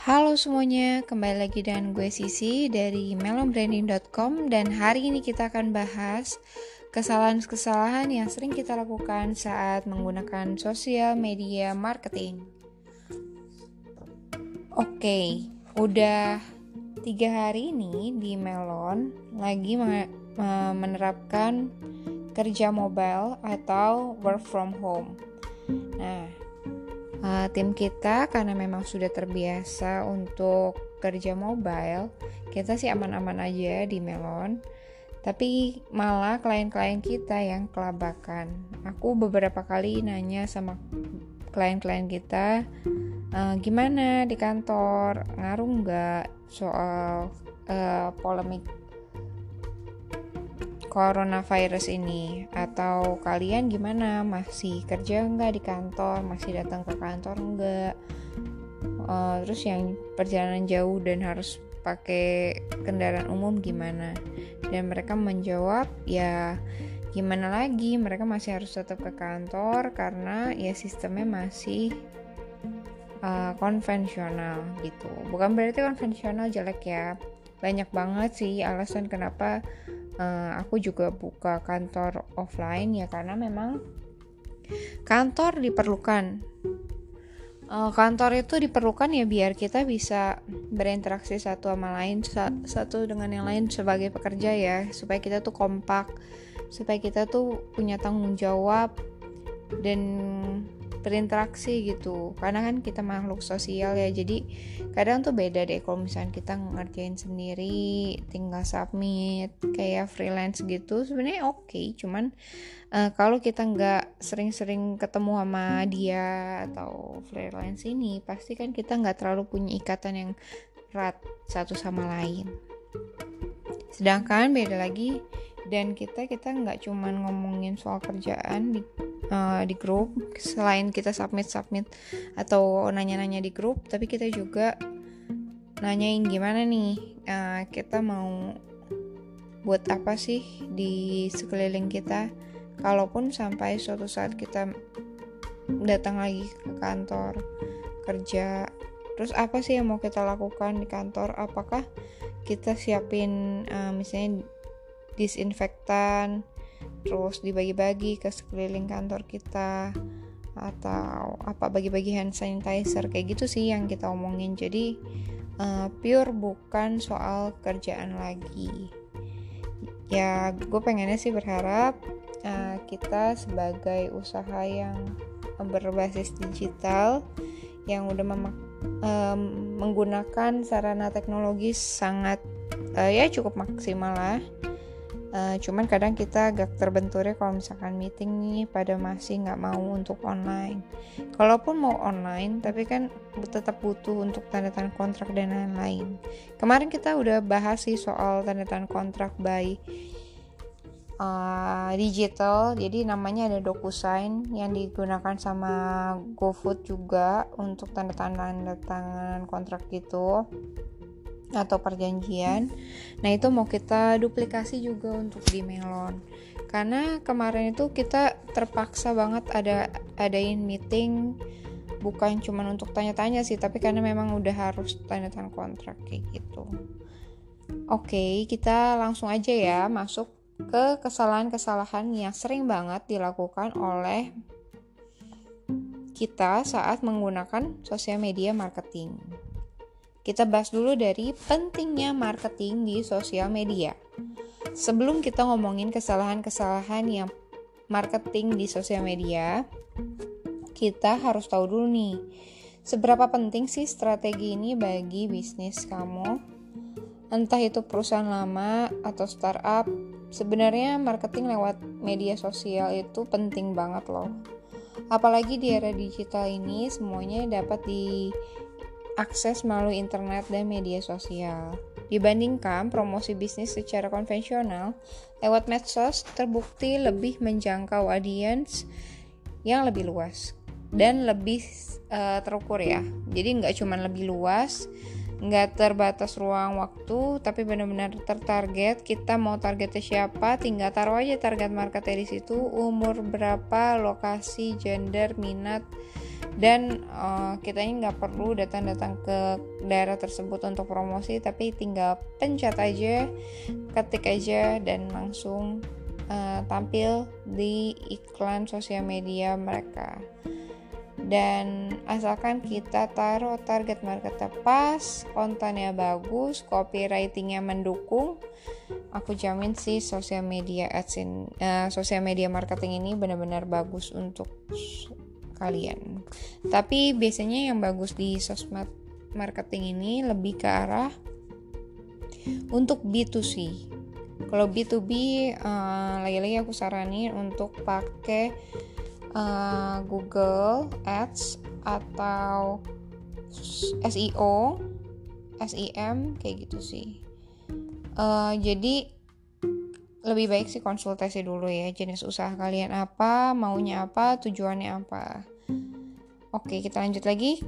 Halo semuanya, kembali lagi dengan gue Sisi dari melonbranding.com dan hari ini kita akan bahas kesalahan-kesalahan yang sering kita lakukan saat menggunakan sosial media marketing. Oke, udah tiga hari ini di Melon lagi menerapkan kerja mobile atau work from home. Uh, tim kita karena memang sudah terbiasa untuk kerja mobile kita sih aman-aman aja di Melon. Tapi malah klien-klien kita yang kelabakan. Aku beberapa kali nanya sama klien-klien kita uh, gimana di kantor? Ngaruh nggak soal uh, polemik coronavirus ini? Atau kalian gimana? Masih kerja nggak di kantor? Masih datang ke kantor nggak? Uh, terus yang perjalanan jauh dan harus pakai kendaraan umum gimana? Dan mereka menjawab ya gimana lagi? Mereka masih harus tetap ke kantor karena ya sistemnya masih uh, konvensional gitu. Bukan berarti konvensional jelek ya. Banyak banget sih alasan kenapa uh, aku juga buka kantor offline ya karena memang kantor diperlukan. Uh, kantor itu diperlukan ya biar kita bisa berinteraksi satu sama lain satu dengan yang lain sebagai pekerja ya supaya kita tuh kompak supaya kita tuh punya tanggung jawab dan berinteraksi gitu. Karena kan kita makhluk sosial ya jadi kadang tuh beda deh kalau misalnya kita ngerjain sendiri tinggal submit kayak freelance gitu sebenarnya oke. Okay, cuman uh, kalau kita nggak sering-sering ketemu sama dia atau freelance ini pasti kan kita nggak terlalu punya ikatan yang erat satu sama lain. Sedangkan beda lagi dan kita kita nggak cuman ngomongin soal kerjaan di uh, di grup selain kita submit submit atau nanya-nanya di grup tapi kita juga nanyain gimana nih uh, kita mau buat apa sih di sekeliling kita. Kalaupun sampai suatu saat kita datang lagi ke kantor kerja terus apa sih yang mau kita lakukan di kantor? Apakah kita siapin uh, misalnya disinfektan terus dibagi-bagi ke sekeliling kantor kita atau apa bagi-bagi hand sanitizer kayak gitu sih yang kita omongin. Jadi uh, pure bukan soal kerjaan lagi. Ya gue pengennya sih berharap uh, kita sebagai usaha yang berbasis digital yang udah um, menggunakan sarana teknologi sangat uh, ya cukup maksimal lah Uh, cuman kadang kita agak terbenturnya kalau misalkan meeting nih pada masih nggak mau untuk online. Kalaupun mau online, tapi kan tetap butuh untuk tanda tangan kontrak dan lain-lain. Kemarin kita udah bahas sih soal tanda tangan kontrak by uh, digital, jadi namanya ada DocuSign yang digunakan sama GoFood juga untuk tanda tangan tanda tangan kontrak gitu atau perjanjian. Nah, itu mau kita duplikasi juga untuk di Melon. Karena kemarin itu kita terpaksa banget ada adain meeting bukan cuma untuk tanya-tanya sih, tapi karena memang udah harus tanda tangan kontrak kayak gitu. Oke, kita langsung aja ya masuk ke kesalahan-kesalahan yang sering banget dilakukan oleh kita saat menggunakan sosial media marketing. Kita bahas dulu dari pentingnya marketing di sosial media. Sebelum kita ngomongin kesalahan-kesalahan yang marketing di sosial media, kita harus tahu dulu nih, seberapa penting sih strategi ini bagi bisnis kamu? Entah itu perusahaan lama atau startup, sebenarnya marketing lewat media sosial itu penting banget loh. Apalagi di era digital ini semuanya dapat di akses melalui internet dan media sosial. Dibandingkan promosi bisnis secara konvensional, lewat medsos terbukti lebih menjangkau audiens yang lebih luas dan lebih uh, terukur ya. Jadi nggak cuma lebih luas, nggak terbatas ruang waktu tapi benar-benar tertarget. Kita mau targetnya siapa tinggal taruh aja target marketnya di situ umur berapa lokasi gender minat dan uh, kita ini nggak perlu datang-datang ke daerah tersebut untuk promosi tapi tinggal pencet aja ketik aja dan langsung uh, tampil di iklan sosial media mereka dan asalkan kita taruh target market pas, kontennya bagus, copywritingnya mendukung, aku jamin sih sosial media ads in, uh, sosial media marketing ini benar-benar bagus untuk kalian. Tapi biasanya yang bagus di sosmed marketing ini lebih ke arah untuk B2C. Kalau B2B uh, lagi-lagi aku saranin untuk pakai uh, Google Ads atau SEO, SEM kayak gitu sih. Uh, jadi lebih baik sih konsultasi dulu ya jenis usaha kalian apa, maunya apa, tujuannya apa. Oke, kita lanjut lagi.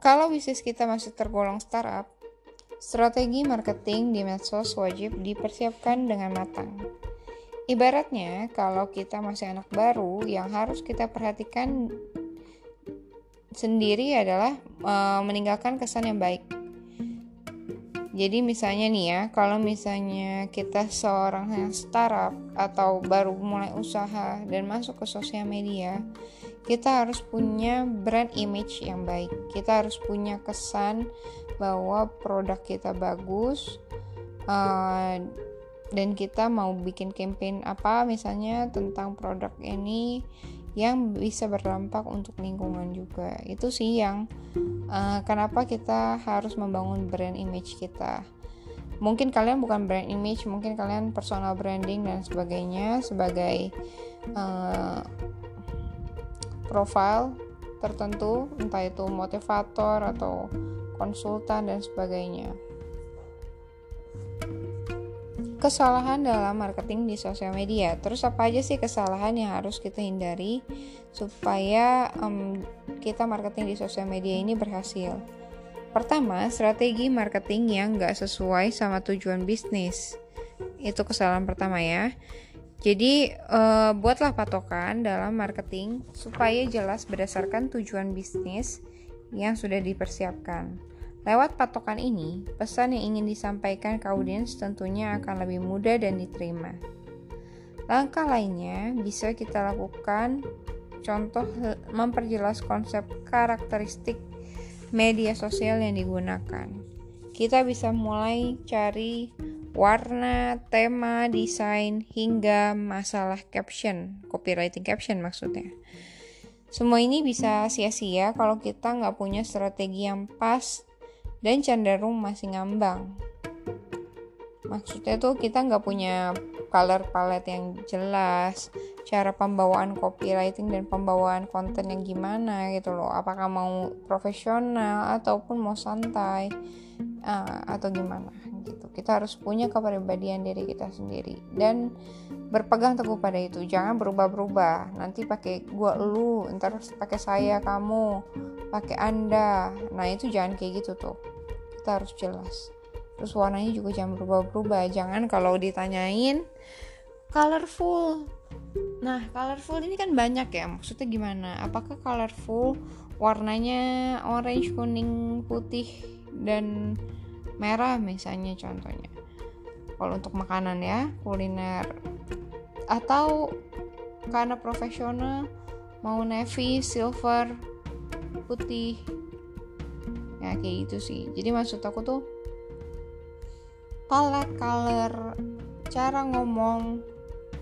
Kalau bisnis kita masih tergolong startup, strategi marketing di medsos wajib dipersiapkan dengan matang. Ibaratnya, kalau kita masih anak baru, yang harus kita perhatikan sendiri adalah e, meninggalkan kesan yang baik. Jadi misalnya nih ya, kalau misalnya kita seorang yang startup atau baru mulai usaha dan masuk ke sosial media, kita harus punya brand image yang baik. Kita harus punya kesan bahwa produk kita bagus, uh, dan kita mau bikin campaign apa misalnya tentang produk ini yang bisa berdampak untuk lingkungan juga. Itu sih yang uh, kenapa kita harus membangun brand image kita. Mungkin kalian bukan brand image mungkin kalian personal branding dan sebagainya sebagai uh, profile tertentu entah itu motivator atau konsultan dan sebagainya kesalahan dalam marketing di sosial media. Terus apa aja sih kesalahan yang harus kita hindari supaya um, kita marketing di sosial media ini berhasil? Pertama, strategi marketing yang nggak sesuai sama tujuan bisnis. Itu kesalahan pertama ya. Jadi, uh, buatlah patokan dalam marketing supaya jelas berdasarkan tujuan bisnis yang sudah dipersiapkan. Lewat patokan ini, pesan yang ingin disampaikan ke audiens tentunya akan lebih mudah dan diterima. Langkah lainnya bisa kita lakukan contoh memperjelas konsep karakteristik media sosial yang digunakan. Kita bisa mulai cari warna, tema, desain, hingga masalah caption, copywriting caption maksudnya. Semua ini bisa sia-sia kalau kita nggak punya strategi yang pas dan cenderung masih ngambang. Maksudnya tuh kita nggak punya color palette yang jelas, cara pembawaan copywriting dan pembawaan konten yang gimana gitu loh. Apakah mau profesional ataupun mau santai uh, atau gimana gitu. Kita harus punya kepribadian diri kita sendiri dan berpegang teguh pada itu. Jangan berubah-berubah. Nanti pakai gua lu, ntar pakai saya kamu, pakai anda. Nah itu jangan kayak gitu tuh kita harus jelas terus warnanya juga jangan berubah-berubah jangan kalau ditanyain colorful nah colorful ini kan banyak ya maksudnya gimana apakah colorful warnanya orange kuning putih dan merah misalnya contohnya. Kalau untuk makanan ya kuliner. Atau karena profesional mau navy silver putih. Ya kayak gitu sih. Jadi maksud aku tuh palette color cara ngomong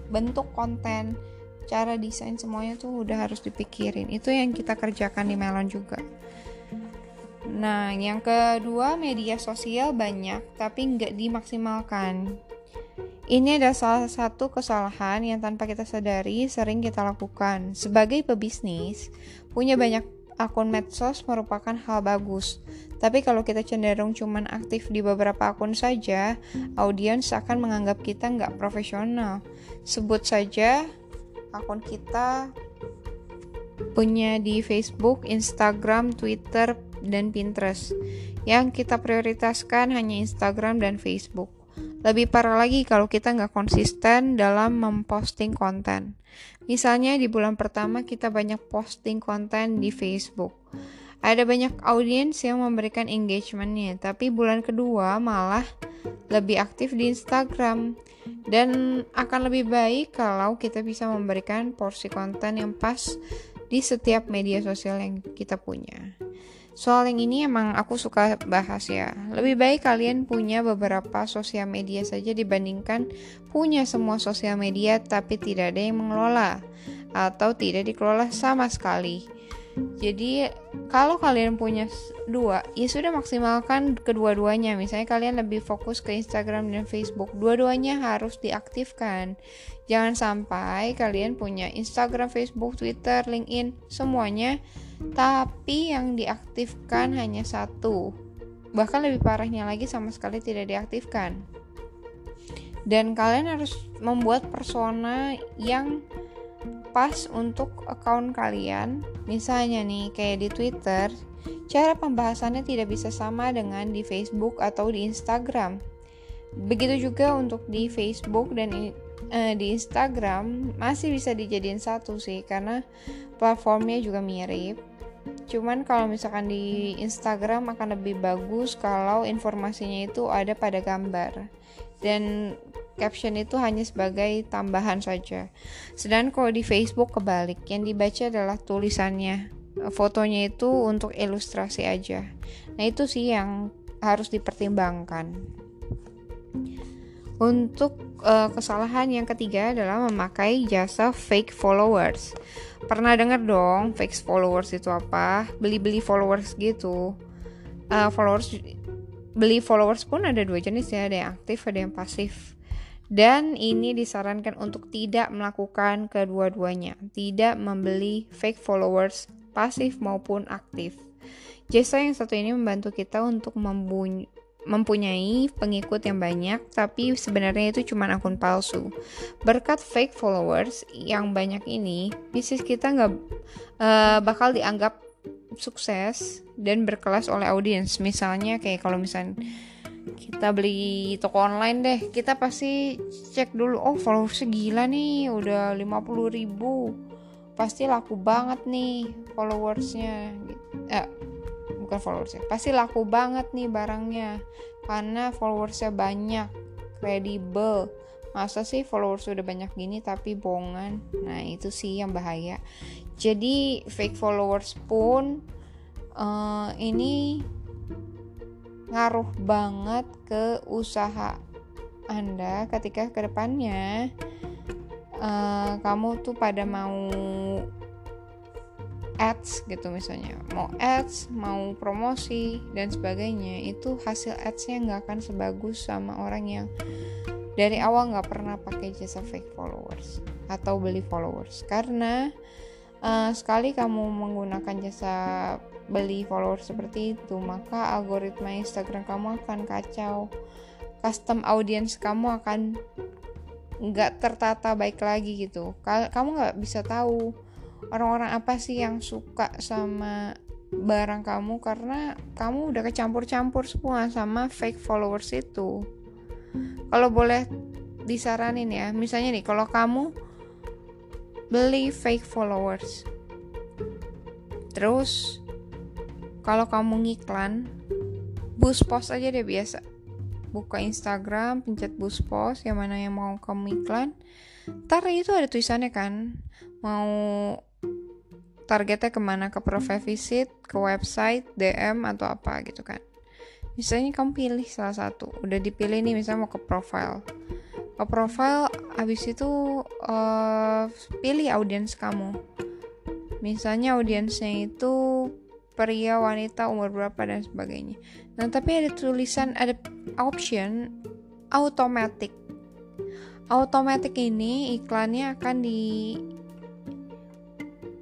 bentuk konten cara desain semuanya tuh udah harus dipikirin. Itu yang kita kerjakan di Melon juga nah yang kedua media sosial banyak tapi nggak dimaksimalkan ini adalah salah satu kesalahan yang tanpa kita sadari sering kita lakukan. Sebagai pebisnis, punya banyak akun medsos merupakan hal bagus. Tapi kalau kita cenderung cuman aktif di beberapa akun saja, audiens akan menganggap kita nggak profesional. Sebut saja akun kita punya di Facebook, Instagram, Twitter, dan Pinterest. Yang kita prioritaskan hanya Instagram dan Facebook. Lebih parah lagi kalau kita nggak konsisten dalam memposting konten. Misalnya di bulan pertama kita banyak posting konten di Facebook. Ada banyak audiens yang memberikan engagementnya, tapi bulan kedua malah lebih aktif di Instagram. Dan akan lebih baik kalau kita bisa memberikan porsi konten yang pas di setiap media sosial yang kita punya. Soal yang ini emang aku suka bahas ya. Lebih baik kalian punya beberapa sosial media saja dibandingkan punya semua sosial media tapi tidak ada yang mengelola atau tidak dikelola sama sekali. Jadi kalau kalian punya dua, ya sudah maksimalkan kedua-duanya. Misalnya kalian lebih fokus ke Instagram dan Facebook, dua-duanya harus diaktifkan. Jangan sampai kalian punya Instagram, Facebook, Twitter, LinkedIn, semuanya, tapi yang diaktifkan hanya satu. Bahkan lebih parahnya lagi sama sekali tidak diaktifkan. Dan kalian harus membuat persona yang pas untuk account kalian. Misalnya nih, kayak di Twitter, cara pembahasannya tidak bisa sama dengan di Facebook atau di Instagram. Begitu juga untuk di Facebook dan uh, di Instagram masih bisa dijadiin satu sih karena platformnya juga mirip. Cuman kalau misalkan di Instagram akan lebih bagus kalau informasinya itu ada pada gambar. Dan caption itu hanya sebagai tambahan saja. Sedangkan kalau di Facebook kebalik, yang dibaca adalah tulisannya. Fotonya itu untuk ilustrasi aja. Nah, itu sih yang harus dipertimbangkan. Untuk uh, kesalahan yang ketiga adalah memakai jasa fake followers. Pernah dengar dong fake followers itu apa? Beli-beli followers gitu. Uh, followers beli followers pun ada dua jenis ya, ada yang aktif, ada yang pasif. Dan ini disarankan untuk tidak melakukan kedua-duanya, tidak membeli fake followers pasif maupun aktif. Jasa yang satu ini membantu kita untuk mempunyai pengikut yang banyak, tapi sebenarnya itu cuma akun palsu. Berkat fake followers yang banyak ini, bisnis kita nggak uh, bakal dianggap sukses dan berkelas oleh audiens. Misalnya kayak kalau misalnya kita beli toko online deh kita pasti cek dulu oh followersnya gila nih udah 50 ribu pasti laku banget nih followersnya eh, bukan followersnya. Pasti laku banget nih barangnya. Karena followersnya banyak kredibel masa sih followers udah banyak gini tapi bohongan? Nah itu sih yang bahaya. Jadi fake followers pun uh, ini ngaruh banget ke usaha Anda ketika ke depannya uh, kamu tuh pada mau ads gitu misalnya. Mau ads mau promosi dan sebagainya. Itu hasil adsnya nggak akan sebagus sama orang yang dari awal nggak pernah pakai jasa fake followers atau beli followers. Karena uh, sekali kamu menggunakan jasa beli followers seperti itu maka algoritma Instagram kamu akan kacau. Custom audience kamu akan nggak tertata baik lagi gitu. Kamu nggak bisa tahu orang-orang apa sih yang suka sama barang kamu? Karena kamu udah kecampur-campur semua sama fake followers itu. Kalau boleh disaranin ya misalnya nih kalau kamu beli fake followers terus kalau kamu ngiklan boost post aja deh biasa. Buka Instagram pencet boost post yang mana yang mau kamu iklan ntar itu ada tulisannya kan mau targetnya ke mana? Ke profile visit ke website DM atau apa gitu kan? Misalnya kamu pilih salah satu. Udah dipilih nih misalnya mau ke profile. Ke profile habis itu uh, pilih audiens kamu. Misalnya audiensnya itu pria, wanita, umur berapa dan sebagainya. Nah, tapi ada tulisan ada option automatic. Automatic ini iklannya akan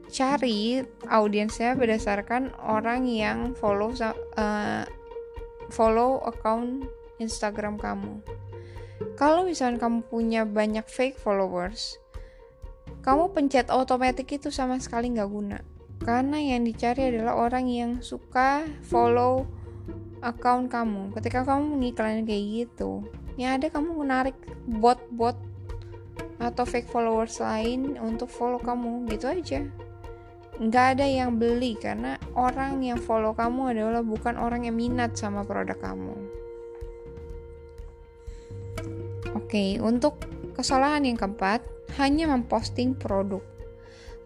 dicari audiensnya berdasarkan orang yang follow uh, follow account Instagram kamu. Kalau misalnya kamu punya banyak fake followers, kamu pencet automatic itu sama sekali nggak guna. Karena yang dicari adalah orang yang suka follow account kamu. Ketika kamu mengiklanin kayak gitu yang ada kamu menarik bot-bot atau fake followers lain untuk follow kamu. Gitu aja nggak ada yang beli karena orang yang follow kamu adalah bukan orang yang minat sama produk kamu oke untuk kesalahan yang keempat hanya memposting produk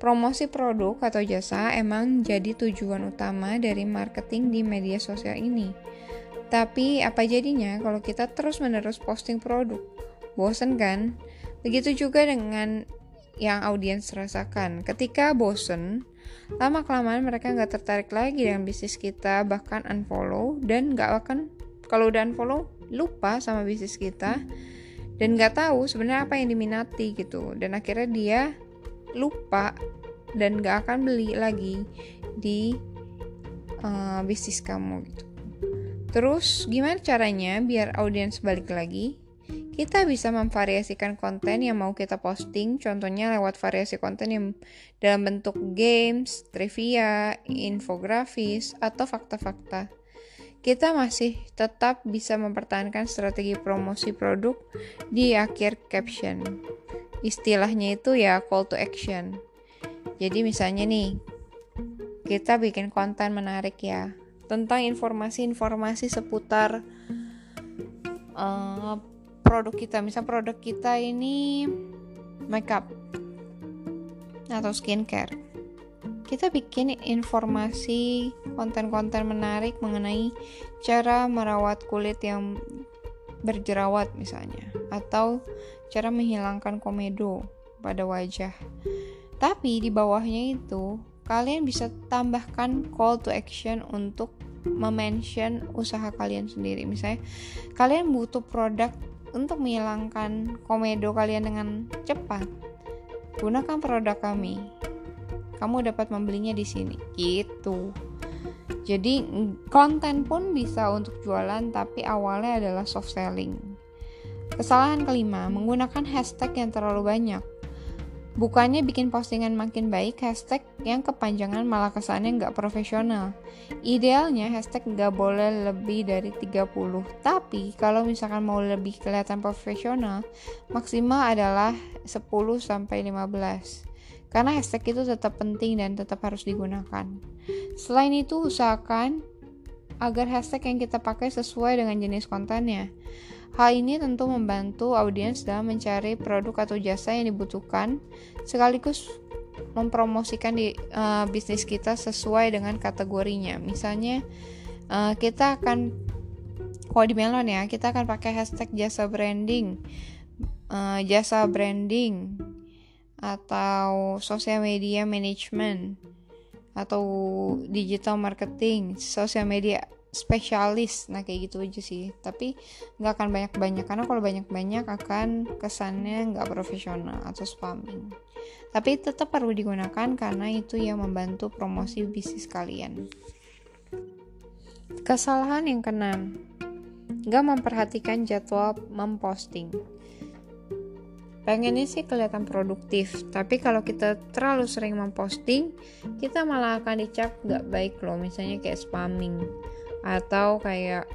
Promosi produk atau jasa emang jadi tujuan utama dari marketing di media sosial ini. Tapi apa jadinya kalau kita terus-menerus posting produk? Bosen kan? Begitu juga dengan yang audiens rasakan. Ketika bosen, lama-kelamaan mereka nggak tertarik lagi dengan bisnis kita, bahkan unfollow, dan nggak akan, kalau udah unfollow, lupa sama bisnis kita, dan nggak tahu sebenarnya apa yang diminati gitu. Dan akhirnya dia lupa dan gak akan beli lagi di uh, bisnis kamu gitu. Terus gimana caranya biar audiens balik lagi? Kita bisa memvariasikan konten yang mau kita posting, contohnya lewat variasi konten yang dalam bentuk games, trivia, infografis, atau fakta-fakta. Kita masih tetap bisa mempertahankan strategi promosi produk di akhir caption. Istilahnya itu ya call to action. Jadi misalnya nih, kita bikin konten menarik ya tentang informasi-informasi seputar uh, produk kita. Misal produk kita ini makeup atau skincare. Kita bikin informasi konten-konten menarik mengenai cara merawat kulit yang berjerawat misalnya atau cara menghilangkan komedo pada wajah tapi di bawahnya itu kalian bisa tambahkan call to action untuk memention usaha kalian sendiri. Misalnya kalian butuh produk untuk menghilangkan komedo kalian dengan cepat. Gunakan produk kami. Kamu dapat membelinya di sini. Gitu. Jadi konten pun bisa untuk jualan tapi awalnya adalah soft selling. Kesalahan kelima, menggunakan hashtag yang terlalu banyak. Bukannya bikin postingan makin baik, hashtag yang kepanjangan malah kesannya nggak profesional. Idealnya hashtag nggak boleh lebih dari 30, tapi kalau misalkan mau lebih kelihatan profesional, maksimal adalah 10-15. Karena hashtag itu tetap penting dan tetap harus digunakan. Selain itu, usahakan agar hashtag yang kita pakai sesuai dengan jenis kontennya. Hal ini tentu membantu audiens dalam mencari produk atau jasa yang dibutuhkan, sekaligus mempromosikan di uh, bisnis kita sesuai dengan kategorinya. Misalnya, uh, kita akan kalau di Melon ya, kita akan pakai hashtag jasa branding, uh, jasa branding, atau sosial media management, atau digital marketing, sosial media spesialis. Nah kayak gitu aja sih. Tapi nggak akan banyak-banyak. Karena kalau banyak-banyak akan kesannya nggak profesional atau spamming. Tapi tetap perlu digunakan karena itu yang membantu promosi bisnis kalian. Kesalahan yang keenam nggak memperhatikan jadwal memposting. Pengennya sih kelihatan produktif. Tapi kalau kita terlalu sering memposting kita malah akan dicap nggak baik loh. Misalnya kayak spamming atau kayak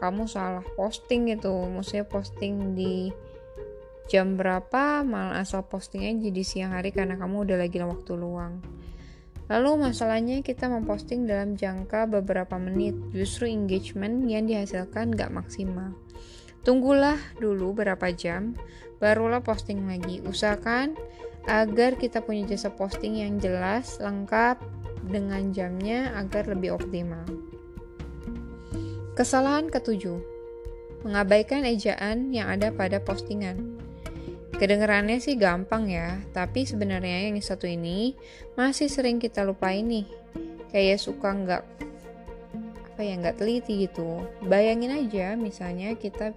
kamu salah posting gitu. Maksudnya posting di jam berapa malah asal postingnya jadi siang hari karena kamu udah lagi waktu luang. Lalu masalahnya kita memposting dalam jangka beberapa menit. Justru engagement yang dihasilkan gak maksimal. Tunggulah dulu berapa jam barulah posting lagi. Usahakan agar kita punya jasa posting yang jelas lengkap dengan jamnya agar lebih optimal Kesalahan ketujuh, mengabaikan ejaan yang ada pada postingan. Kedengarannya sih gampang ya, tapi sebenarnya yang satu ini masih sering kita lupain nih. Kayak suka nggak apa ya nggak teliti gitu. Bayangin aja misalnya kita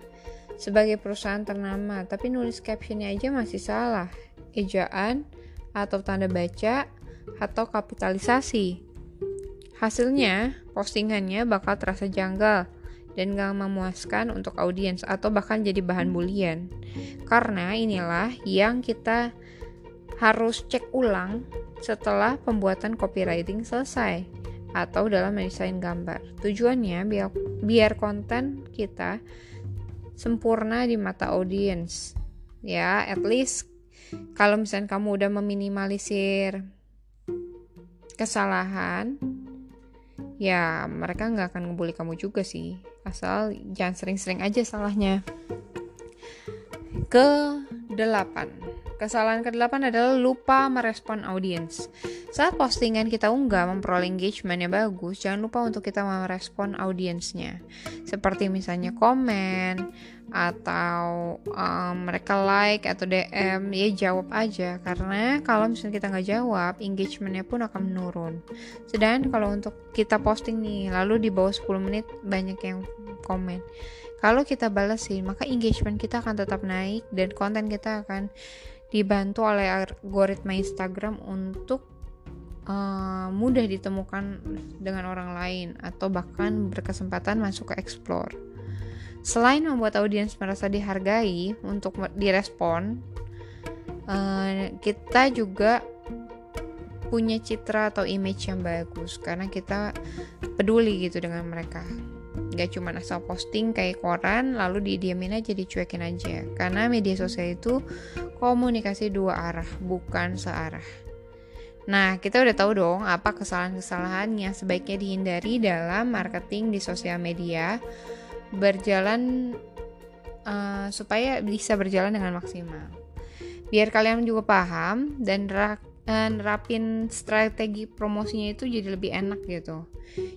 sebagai perusahaan ternama, tapi nulis captionnya aja masih salah. Ejaan atau tanda baca atau kapitalisasi. Hasilnya, postingannya bakal terasa janggal dan gak memuaskan untuk audiens atau bahkan jadi bahan bulian. Karena inilah yang kita harus cek ulang setelah pembuatan copywriting selesai atau dalam mendesain gambar. Tujuannya biar biar konten kita sempurna di mata audiens. Ya, at least kalau misalnya kamu udah meminimalisir kesalahan, ya mereka nggak akan ngebully kamu juga sih. Asal jangan sering-sering aja salahnya. Ke delapan Kesalahan ke-8 adalah lupa merespon audiens. Saat postingan kita unggah memperoleh engagement bagus, jangan lupa untuk kita merespon audiensnya. Seperti misalnya komen, atau um, mereka like atau DM, ya jawab aja. Karena kalau misalnya kita nggak jawab, engagementnya pun akan menurun. Sedangkan kalau untuk kita posting nih, lalu di bawah 10 menit banyak yang komen. Kalau kita balasin, maka engagement kita akan tetap naik dan konten kita akan dibantu oleh algoritma Instagram untuk uh, mudah ditemukan dengan orang lain atau bahkan berkesempatan masuk ke explore. Selain membuat audiens merasa dihargai untuk direspon, uh, kita juga punya citra atau image yang bagus. Karena kita peduli gitu dengan mereka. Gak cuma asal posting kayak koran lalu didiamin aja dicuekin aja. Karena media sosial itu komunikasi dua arah bukan searah. Nah kita udah tahu dong apa kesalahan-kesalahan yang sebaiknya dihindari dalam marketing di sosial media berjalan uh, supaya bisa berjalan dengan maksimal. Biar kalian juga paham dan eh, nerapin strategi promosinya itu jadi lebih enak gitu.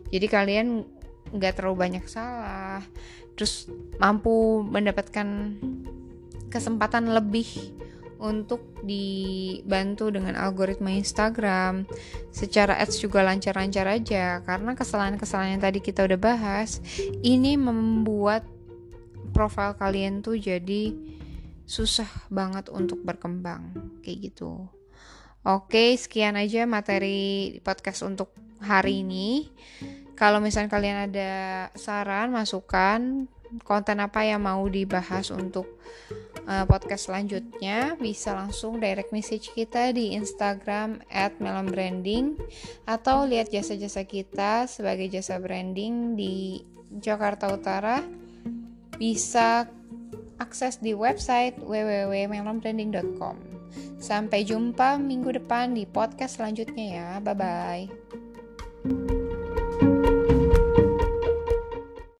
Jadi kalian nggak terlalu banyak salah terus mampu mendapatkan kesempatan lebih untuk dibantu dengan algoritma Instagram. Secara ads juga lancar-lancar aja karena kesalahan-kesalahan yang tadi kita udah bahas ini membuat profil kalian tuh jadi susah banget untuk berkembang kayak gitu. Oke sekian aja materi podcast untuk hari ini. Kalau misalnya kalian ada saran, masukan, konten apa yang mau dibahas untuk uh, podcast selanjutnya, bisa langsung direct message kita di Instagram @melonbranding atau lihat jasa-jasa kita sebagai jasa branding di Jakarta Utara. Bisa akses di website www.melonbranding.com. Sampai jumpa minggu depan di podcast selanjutnya ya. Bye bye.